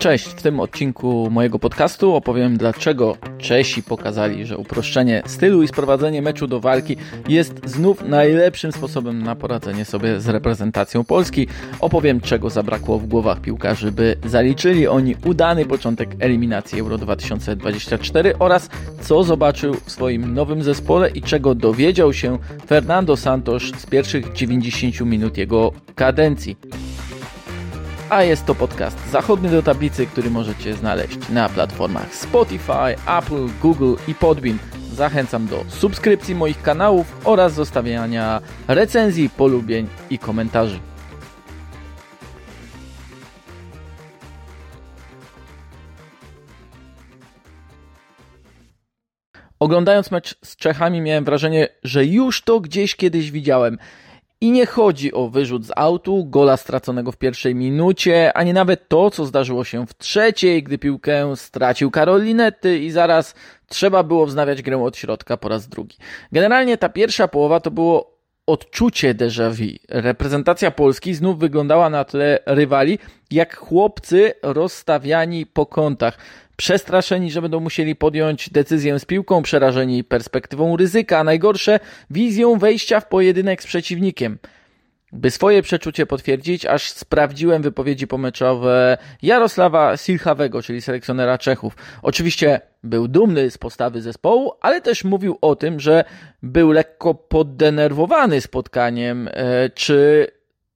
Cześć, w tym odcinku mojego podcastu opowiem dlaczego Czesi pokazali, że uproszczenie stylu i sprowadzenie meczu do walki jest znów najlepszym sposobem na poradzenie sobie z reprezentacją Polski. Opowiem czego zabrakło w głowach piłkarzy, by zaliczyli oni udany początek eliminacji Euro 2024 oraz co zobaczył w swoim nowym zespole i czego dowiedział się Fernando Santos z pierwszych 90 minut jego kadencji a jest to podcast zachodni do tablicy, który możecie znaleźć na platformach Spotify, Apple, Google i Podbean. Zachęcam do subskrypcji moich kanałów oraz zostawiania recenzji, polubień i komentarzy. Oglądając mecz z Czechami miałem wrażenie, że już to gdzieś kiedyś widziałem. I nie chodzi o wyrzut z autu, gola straconego w pierwszej minucie, ani nawet to, co zdarzyło się w trzeciej, gdy piłkę stracił Karolinety i zaraz trzeba było wznawiać grę od środka po raz drugi. Generalnie ta pierwsza połowa to było odczucie déjà vu. Reprezentacja Polski znów wyglądała na tle rywali, jak chłopcy rozstawiani po kątach przestraszeni, że będą musieli podjąć decyzję z piłką, przerażeni perspektywą ryzyka, a najgorsze wizją wejścia w pojedynek z przeciwnikiem. By swoje przeczucie potwierdzić, aż sprawdziłem wypowiedzi pomeczowe Jarosława Silchawego, czyli selekcjonera Czechów. Oczywiście był dumny z postawy zespołu, ale też mówił o tym, że był lekko poddenerwowany spotkaniem, e, czy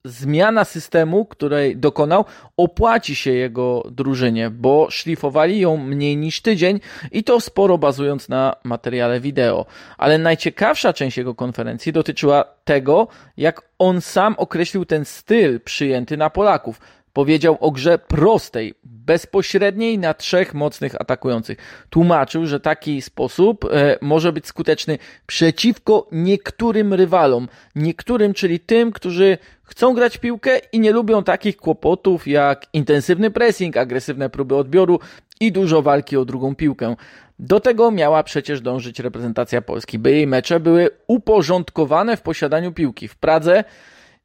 zmiana systemu, której dokonał, opłaci się jego drużynie, bo szlifowali ją mniej niż tydzień i to sporo bazując na materiale wideo. Ale najciekawsza część jego konferencji dotyczyła tego, jak on sam określił ten styl przyjęty na Polaków. Powiedział o grze prostej, bezpośredniej na trzech mocnych atakujących. Tłumaczył, że taki sposób e, może być skuteczny przeciwko niektórym rywalom. Niektórym, czyli tym, którzy chcą grać piłkę i nie lubią takich kłopotów jak intensywny pressing, agresywne próby odbioru i dużo walki o drugą piłkę. Do tego miała przecież dążyć reprezentacja Polski, by jej mecze były uporządkowane w posiadaniu piłki. W Pradze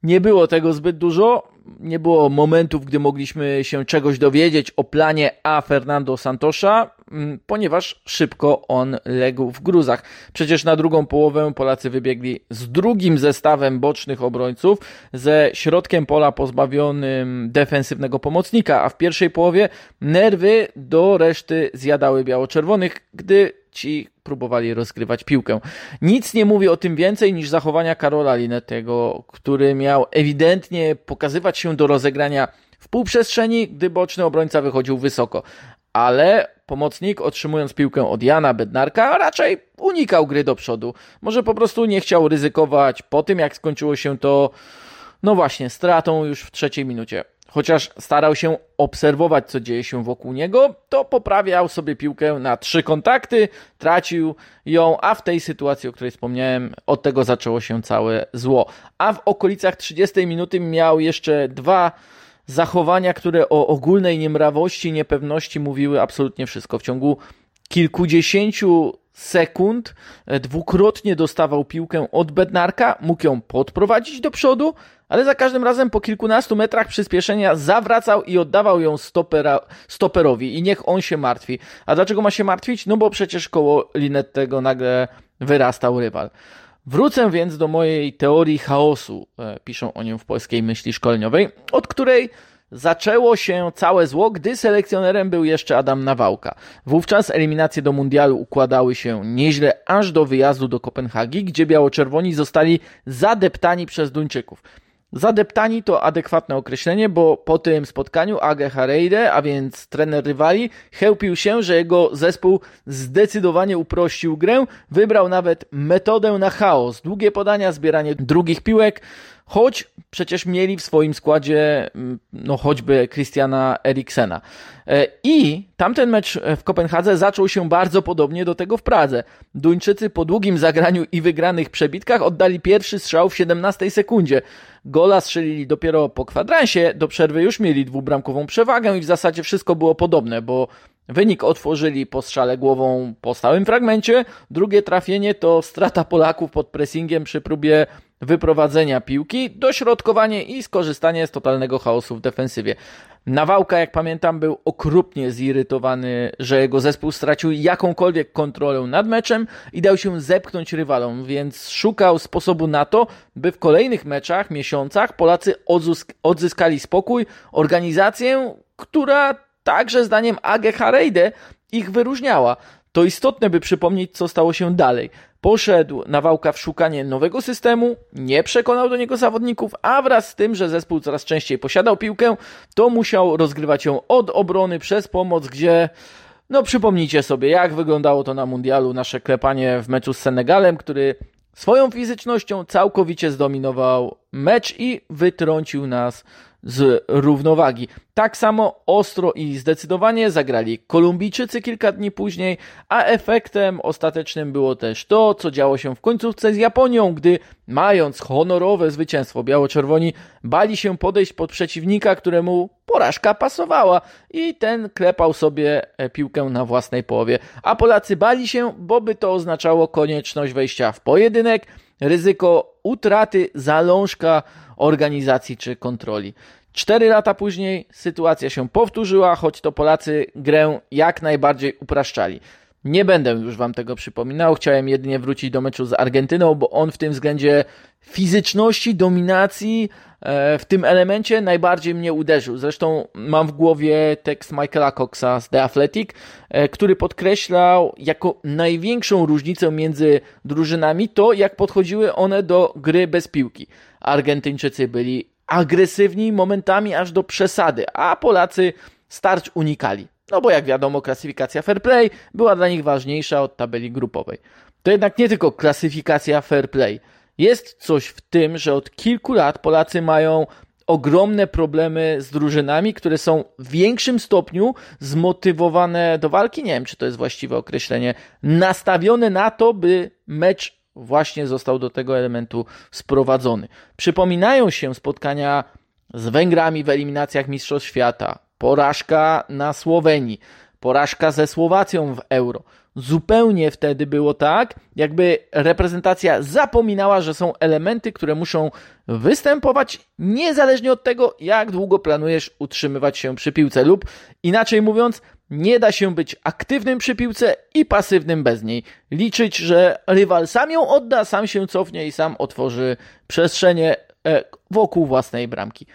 nie było tego zbyt dużo, nie było momentów, gdy mogliśmy się czegoś dowiedzieć o planie A Fernando Santosza, mm, ponieważ szybko on legł w gruzach. Przecież na drugą połowę Polacy wybiegli z drugim zestawem bocznych obrońców, ze środkiem pola pozbawionym defensywnego pomocnika, a w pierwszej połowie nerwy do reszty zjadały biało-czerwonych, gdy ci próbowali rozgrywać piłkę. Nic nie mówi o tym więcej niż zachowania Karola Linetego, który miał ewidentnie pokazywać się do rozegrania w półprzestrzeni, gdy boczny obrońca wychodził wysoko. Ale pomocnik, otrzymując piłkę od Jana Bednarka, raczej unikał gry do przodu. Może po prostu nie chciał ryzykować po tym, jak skończyło się to, no właśnie, stratą już w trzeciej minucie. Chociaż starał się obserwować, co dzieje się wokół niego, to poprawiał sobie piłkę na trzy kontakty, tracił ją, a w tej sytuacji, o której wspomniałem, od tego zaczęło się całe zło. A w okolicach 30 minuty miał jeszcze dwa zachowania, które o ogólnej niemrawości, niepewności mówiły absolutnie wszystko. W ciągu kilkudziesięciu sekund dwukrotnie dostawał piłkę od Bednarka, mógł ją podprowadzić do przodu, ale za każdym razem po kilkunastu metrach przyspieszenia zawracał i oddawał ją stopera, stoperowi i niech on się martwi. A dlaczego ma się martwić? No bo przecież koło Linettego nagle wyrastał rywal. Wrócę więc do mojej teorii chaosu, e, piszą o nim w polskiej myśli szkoleniowej, od której zaczęło się całe zło, gdy selekcjonerem był jeszcze Adam Nawałka. Wówczas eliminacje do mundialu układały się nieźle aż do wyjazdu do Kopenhagi, gdzie biało-czerwoni zostali zadeptani przez Duńczyków. Zadeptani to adekwatne określenie, bo po tym spotkaniu Age Hareide, a więc trener rywali, chełpił się, że jego zespół zdecydowanie uprościł grę, wybrał nawet metodę na chaos, długie podania, zbieranie drugich piłek, choć przecież mieli w swoim składzie mm, no choćby Christiana Eriksena. E, I tamten mecz w Kopenhadze zaczął się bardzo podobnie do tego w Pradze. Duńczycy po długim zagraniu i wygranych przebitkach oddali pierwszy strzał w 17 sekundzie. Gola strzelili dopiero po kwadransie, do przerwy już mieli dwubramkową przewagę i w zasadzie wszystko było podobne, bo Wynik otworzyli po strzale głową po stałym fragmencie. Drugie trafienie to strata Polaków pod pressingiem przy próbie wyprowadzenia piłki, dośrodkowanie i skorzystanie z totalnego chaosu w defensywie. Nawałka, jak pamiętam, był okrutnie zirytowany, że jego zespół stracił jakąkolwiek kontrolę nad meczem i dał się zepchnąć rywalom, więc szukał sposobu na to, by w kolejnych meczach, miesiącach Polacy odzyskali spokój, organizację, która także zdaniem AG Harejde ich wyróżniała. To istotne, by przypomnieć, co stało się dalej. Poszedł Nawałka w szukanie nowego systemu, nie przekonał do niego zawodników, a wraz z tym, że zespół coraz częściej posiadał piłkę, to musiał rozgrywać ją od obrony przez pomoc, gdzie no przypomnijcie sobie, jak wyglądało to na mundialu, nasze klepanie w meczu z Senegalem, który swoją fizycznością całkowicie zdominował mecz i wytrącił nas z równowagi. Tak samo ostro i zdecydowanie zagrali Kolumbijczycy kilka dni później, a efektem ostatecznym było też to, co działo się w końcówce z Japonią, gdy mając honorowe zwycięstwo biało-czerwoni bali się podejść pod przeciwnika, któremu porażka pasowała i ten klepał sobie e, piłkę na własnej połowie. A Polacy bali się, bo by to oznaczało konieczność wejścia w pojedynek, ryzyko utraty zalążka organizacji czy kontroli. Cztery lata później sytuacja się powtórzyła, choć to Polacy grę jak najbardziej upraszczali. Nie będę już Wam tego przypominał, chciałem jedynie wrócić do meczu z Argentyną, bo on w tym względzie fizyczności, dominacji, e, w tym elemencie najbardziej mnie uderzył. Zresztą mam w głowie tekst Michaela Coxa z The Athletic, e, który podkreślał jako największą różnicę między drużynami to, jak podchodziły one do gry bez piłki. Argentyńczycy byli agresywni momentami aż do przesady, a Polacy starć unikali. No bo jak wiadomo, klasyfikacja fair play była dla nich ważniejsza od tabeli grupowej. To jednak nie tylko klasyfikacja fair play. Jest coś w tym, że od kilku lat Polacy mają ogromne problemy z drużynami, które są w większym stopniu zmotywowane do walki. Nie wiem, czy to jest właściwe określenie. Nastawione na to, by mecz właśnie został do tego elementu sprowadzony. Przypominają się spotkania z Węgrami w eliminacjach Mistrzostw Świata, porażka na Słowenii, porażka ze Słowacją w Euro. Zupełnie wtedy było tak, jakby reprezentacja zapominała, że są elementy, które muszą występować niezależnie od tego, jak długo planujesz utrzymywać się przy piłce, lub inaczej mówiąc, nie da się być aktywnym przy piłce i pasywnym bez niej. Liczyć, że rywal sam ją odda, sam się cofnie i sam otworzy przestrzenie e, wokół własnej bramki.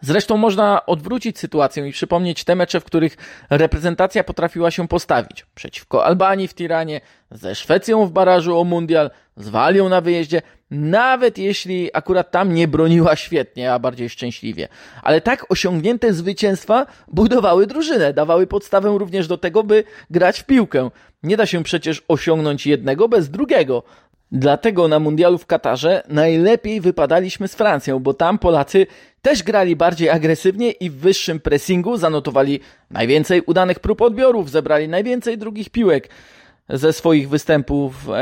Zresztą można odwrócić sytuację i przypomnieć te mecze, w których reprezentacja potrafiła się postawić. Przeciwko Albanii w Tiranie, ze Szwecją w barażu o mundial, z Walią na wyjeździe, nawet jeśli akurat tam nie broniła świetnie, a bardziej szczęśliwie. Ale tak osiągnięte zwycięstwa budowały drużynę, dawały podstawę również do tego, by grać w piłkę. Nie da się przecież osiągnąć jednego bez drugiego. Dlatego na mundialu w Katarze najlepiej wypadaliśmy z Francją, bo tam Polacy też grali bardziej agresywnie i w wyższym pressingu zanotowali najwięcej udanych prób odbiorów, zebrali najwięcej drugich piłek ze swoich występów e,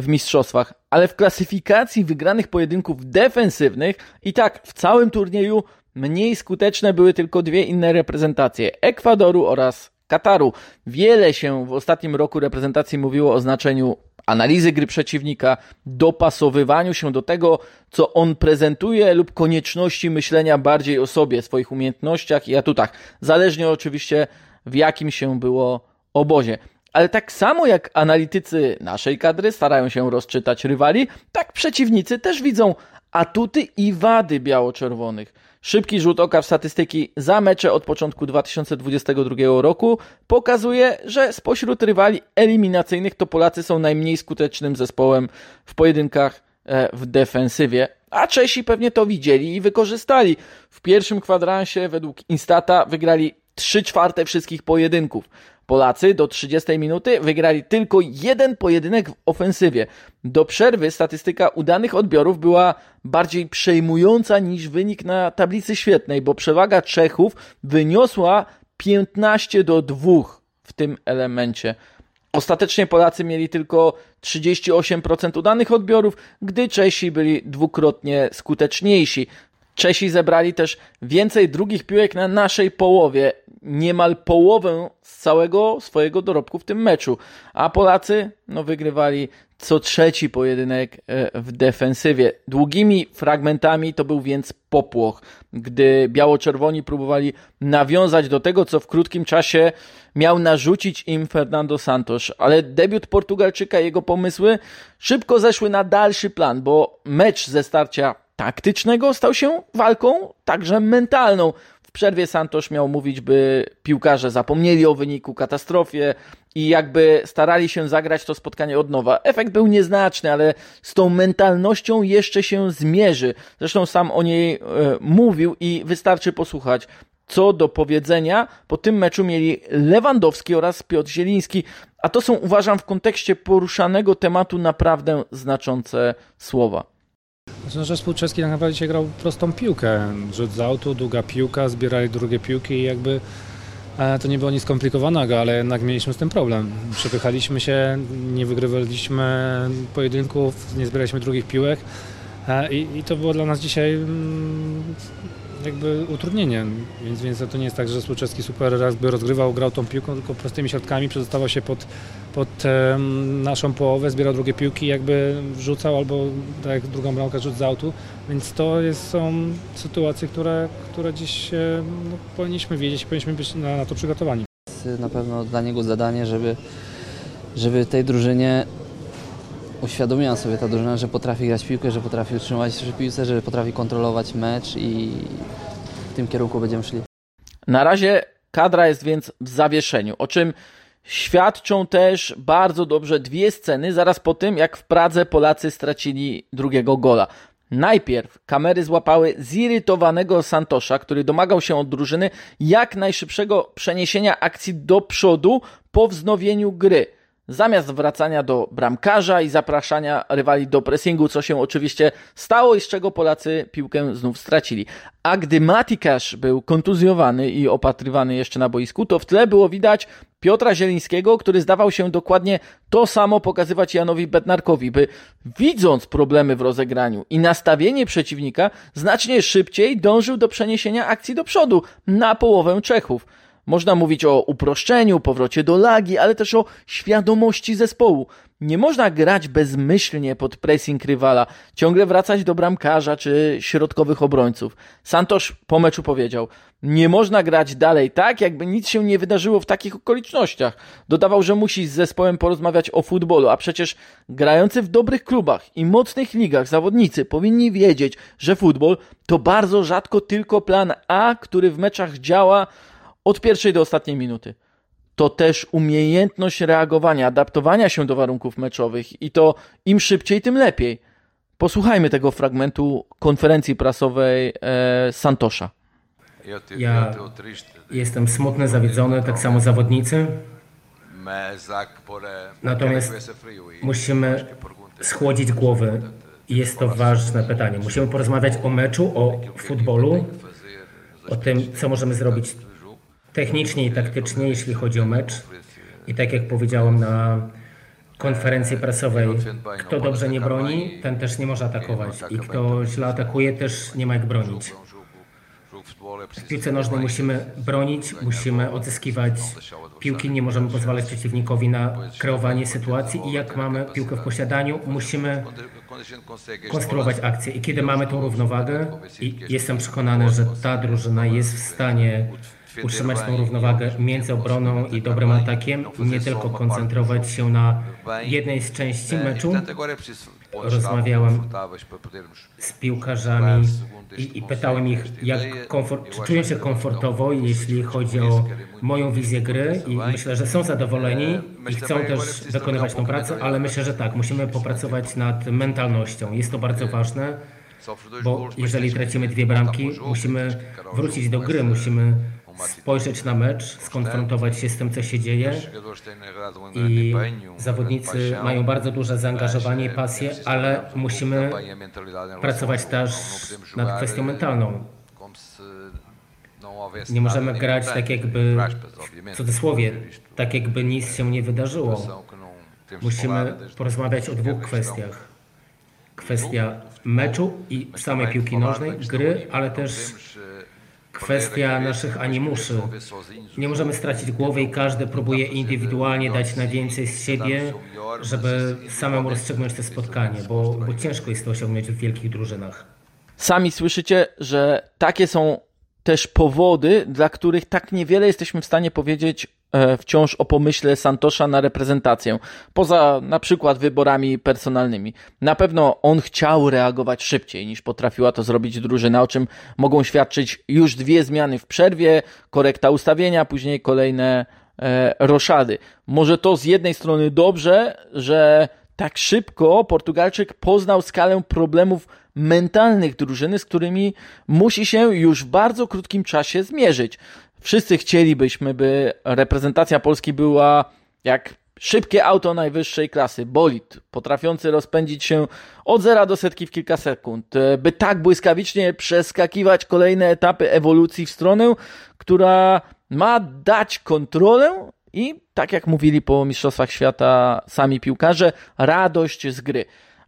w mistrzostwach, ale w klasyfikacji wygranych pojedynków defensywnych i tak w całym turnieju mniej skuteczne były tylko dwie inne reprezentacje Ekwadoru oraz Kataru. Wiele się w ostatnim roku reprezentacji mówiło o znaczeniu analizy gry przeciwnika, dopasowywaniu się do tego, co on prezentuje lub konieczności myślenia bardziej o sobie, swoich umiejętnościach i atutach. Zależnie oczywiście w jakim się było obozie. Ale tak samo jak analitycy naszej kadry starają się rozczytać rywali, tak przeciwnicy też widzą atuty i wady biało-czerwonych. Szybki rzut oka w statystyki za mecze od początku 2022 roku pokazuje, że spośród rywali eliminacyjnych to Polacy są najmniej skutecznym zespołem w pojedynkach e, w defensywie. A Czesi pewnie to widzieli i wykorzystali. W pierwszym kwadransie według Instata wygrali 3 czwarte wszystkich pojedynków. Polacy do 30 minuty wygrali tylko jeden pojedynek w ofensywie. Do przerwy statystyka udanych odbiorów była bardziej przejmująca niż wynik na tablicy świetnej, bo przewaga Czechów wyniosła 15 do 2 w tym elemencie. Ostatecznie Polacy mieli tylko 38% udanych odbiorów, gdy Czesi byli dwukrotnie skuteczniejsi. Czesi zebrali też więcej drugich piłek na naszej połowie niemal połowę z całego swojego dorobku w tym meczu, a Polacy no, wygrywali co trzeci pojedynek e, w defensywie. Długimi fragmentami to był więc popłoch, gdy biało-czerwoni próbowali nawiązać do tego, co w krótkim czasie miał narzucić im Fernando Santos, ale debiut Portugalczyka i jego pomysły szybko zeszły na dalszy plan, bo mecz ze starcia taktycznego stał się walką także mentalną. Przerwie Santos miał mówić, by piłkarze zapomnieli o wyniku, katastrofie i jakby starali się zagrać to spotkanie od nowa. Efekt był nieznaczny, ale z tą mentalnością jeszcze się zmierzy. Zresztą sam o niej e, mówił i wystarczy posłuchać. Co do powiedzenia, po tym meczu mieli Lewandowski oraz Piotr Zieliński, a to są uważam w kontekście poruszanego tematu naprawdę znaczące słowa. Znaczy, że zespół czeski tak naprawdę dzisiaj grał prostą piłkę. Rzut z autu, długa piłka, zbierali drugie piłki i jakby e, to nie było nic skomplikowanego, ale jednak mieliśmy z tym problem. Przepychaliśmy się, nie wygrywaliśmy pojedynków, nie zbieraliśmy drugich piłek e, i, i to było dla nas dzisiaj mm, jakby utrudnienie, więc, więc to nie jest tak, że zespół czeski super raz by rozgrywał, grał tą piłką, tylko prostymi środkami przedostawał się pod, pod naszą połowę, zbierał drugie piłki, jakby wrzucał albo tak jak drugą bramkę rzut z autu, więc to jest, są sytuacje, które, które dziś no, powinniśmy wiedzieć, powinniśmy być na, na to przygotowani. Na pewno dla niego zadanie, żeby, żeby tej drużynie uświadomiłam sobie ta drużyna, że potrafi grać piłkę, że potrafi utrzymać przy piłce, że potrafi kontrolować mecz i w tym kierunku będziemy szli. Na razie kadra jest więc w zawieszeniu, o czym świadczą też bardzo dobrze dwie sceny zaraz po tym, jak w Pradze Polacy stracili drugiego gola. Najpierw kamery złapały zirytowanego Santosza, który domagał się od drużyny jak najszybszego przeniesienia akcji do przodu po wznowieniu gry zamiast wracania do bramkarza i zapraszania rywali do pressingu, co się oczywiście stało i z czego Polacy piłkę znów stracili. A gdy Matikasz był kontuzjowany i opatrywany jeszcze na boisku, to w tle było widać Piotra Zielińskiego, który zdawał się dokładnie to samo pokazywać Janowi Bednarkowi, by widząc problemy w rozegraniu i nastawienie przeciwnika, znacznie szybciej dążył do przeniesienia akcji do przodu na połowę Czechów. Można mówić o uproszczeniu, powrocie do lagi, ale też o świadomości zespołu. Nie można grać bezmyślnie pod pressing rywala, ciągle wracać do bramkarza czy środkowych obrońców. Santosz po meczu powiedział: Nie można grać dalej tak, jakby nic się nie wydarzyło w takich okolicznościach. Dodawał, że musi z zespołem porozmawiać o futbolu, a przecież grający w dobrych klubach i mocnych ligach zawodnicy powinni wiedzieć, że futbol to bardzo rzadko tylko plan A, który w meczach działa od pierwszej do ostatniej minuty. To też umiejętność reagowania, adaptowania się do warunków meczowych i to im szybciej, tym lepiej. Posłuchajmy tego fragmentu konferencji prasowej e, Santosza. Ja jestem smutny, zawiedzony, tak samo zawodnicy. Natomiast musimy schłodzić głowy jest to ważne pytanie. Musimy porozmawiać o meczu, o futbolu, o tym, co możemy zrobić technicznie i taktycznie, jeśli chodzi o mecz. I tak jak powiedziałem na konferencji prasowej, kto dobrze nie broni, ten też nie może atakować. I kto źle atakuje, też nie ma jak bronić. W piłce nożnej musimy bronić, musimy odzyskiwać piłki, nie możemy pozwalać przeciwnikowi na kreowanie sytuacji i jak mamy piłkę w posiadaniu, musimy konstruować akcję. I kiedy mamy tą równowagę, i jestem przekonany, że ta drużyna jest w stanie utrzymać tą równowagę między obroną i dobrym atakiem, nie tylko koncentrować się na jednej z części meczu. Rozmawiałem z piłkarzami i, i pytałem ich, jak komfort, czy czują się komfortowo, jeśli chodzi o moją wizję gry i myślę, że są zadowoleni i chcą też wykonywać tą pracę, ale myślę, że tak, musimy popracować nad mentalnością. Jest to bardzo ważne, bo jeżeli tracimy dwie bramki, musimy wrócić do gry, musimy spojrzeć na mecz, skonfrontować się z tym, co się dzieje. I zawodnicy mają bardzo duże zaangażowanie i pasję, ale musimy pracować też nad kwestią mentalną. Nie możemy grać tak jakby, w cudzysłowie, tak jakby nic się nie wydarzyło. Musimy porozmawiać o dwóch kwestiach. Kwestia meczu i samej piłki nożnej, gry, ale też kwestia naszych animuszy. Nie możemy stracić głowy i każdy próbuje indywidualnie dać najwięcej z siebie, żeby samemu rozstrzygnąć to spotkanie, bo, bo ciężko jest to osiągnąć w wielkich drużynach. Sami słyszycie, że takie są też powody, dla których tak niewiele jesteśmy w stanie powiedzieć wciąż o pomyśle Santosza na reprezentację, poza na przykład wyborami personalnymi. Na pewno on chciał reagować szybciej niż potrafiła to zrobić drużyna, o czym mogą świadczyć już dwie zmiany w przerwie, korekta ustawienia, później kolejne e, roszady. Może to z jednej strony dobrze, że tak szybko Portugalczyk poznał skalę problemów mentalnych drużyny, z którymi musi się już w bardzo krótkim czasie zmierzyć. Wszyscy chcielibyśmy, by reprezentacja Polski była jak szybkie auto najwyższej klasy, bolid, potrafiący rozpędzić się od zera do setki w kilka sekund, by tak błyskawicznie przeskakiwać kolejne etapy ewolucji w stronę, która ma dać kontrolę i, tak jak mówili po Mistrzostwach Świata sami piłkarze, radość z gry.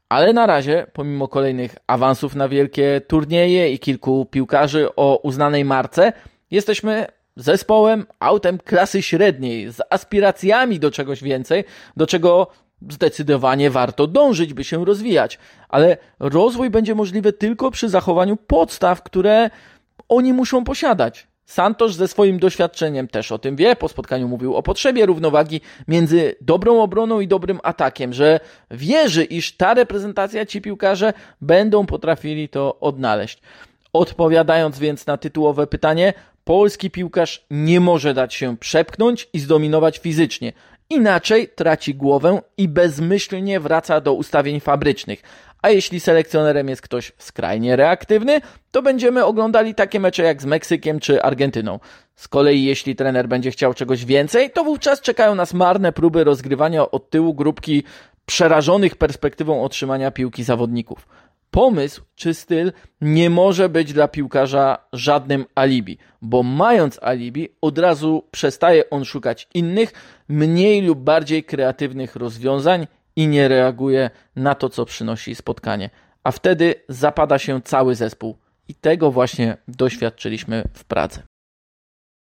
Ale na razie, pomimo kolejnych awansów na wielkie turnieje i kilku piłkarzy o uznanej marce, jesteśmy zespołem, autem klasy średniej, z aspiracjami do czegoś więcej, do czego zdecydowanie warto dążyć, by się rozwijać. Ale rozwój będzie możliwy tylko przy zachowaniu podstaw, które oni muszą posiadać. Santosz ze swoim doświadczeniem też o tym wie. Po spotkaniu mówił o potrzebie równowagi między dobrą obroną i dobrym atakiem, że wierzy, iż ta reprezentacja, ci piłkarze będą potrafili to odnaleźć. Odpowiadając więc na tytułowe pytanie, polski piłkarz nie może dać się przepchnąć i zdominować fizycznie. Inaczej traci głowę i bezmyślnie wraca do ustawień fabrycznych. A jeśli selekcjonerem jest ktoś skrajnie reaktywny, to będziemy oglądali takie mecze jak z Meksykiem czy Argentyną. Z kolei jeśli trener będzie chciał czegoś więcej, to wówczas czekają nas marne próby rozgrywania od tyłu grupki przerażonych perspektywą otrzymania piłki zawodników. Pomysł czy styl nie może być dla piłkarza żadnym alibi, bo mając alibi, od razu przestaje on szukać innych, mniej lub bardziej kreatywnych rozwiązań i nie reaguje na to, co przynosi spotkanie. A wtedy zapada się cały zespół. I tego właśnie doświadczyliśmy w Pradze.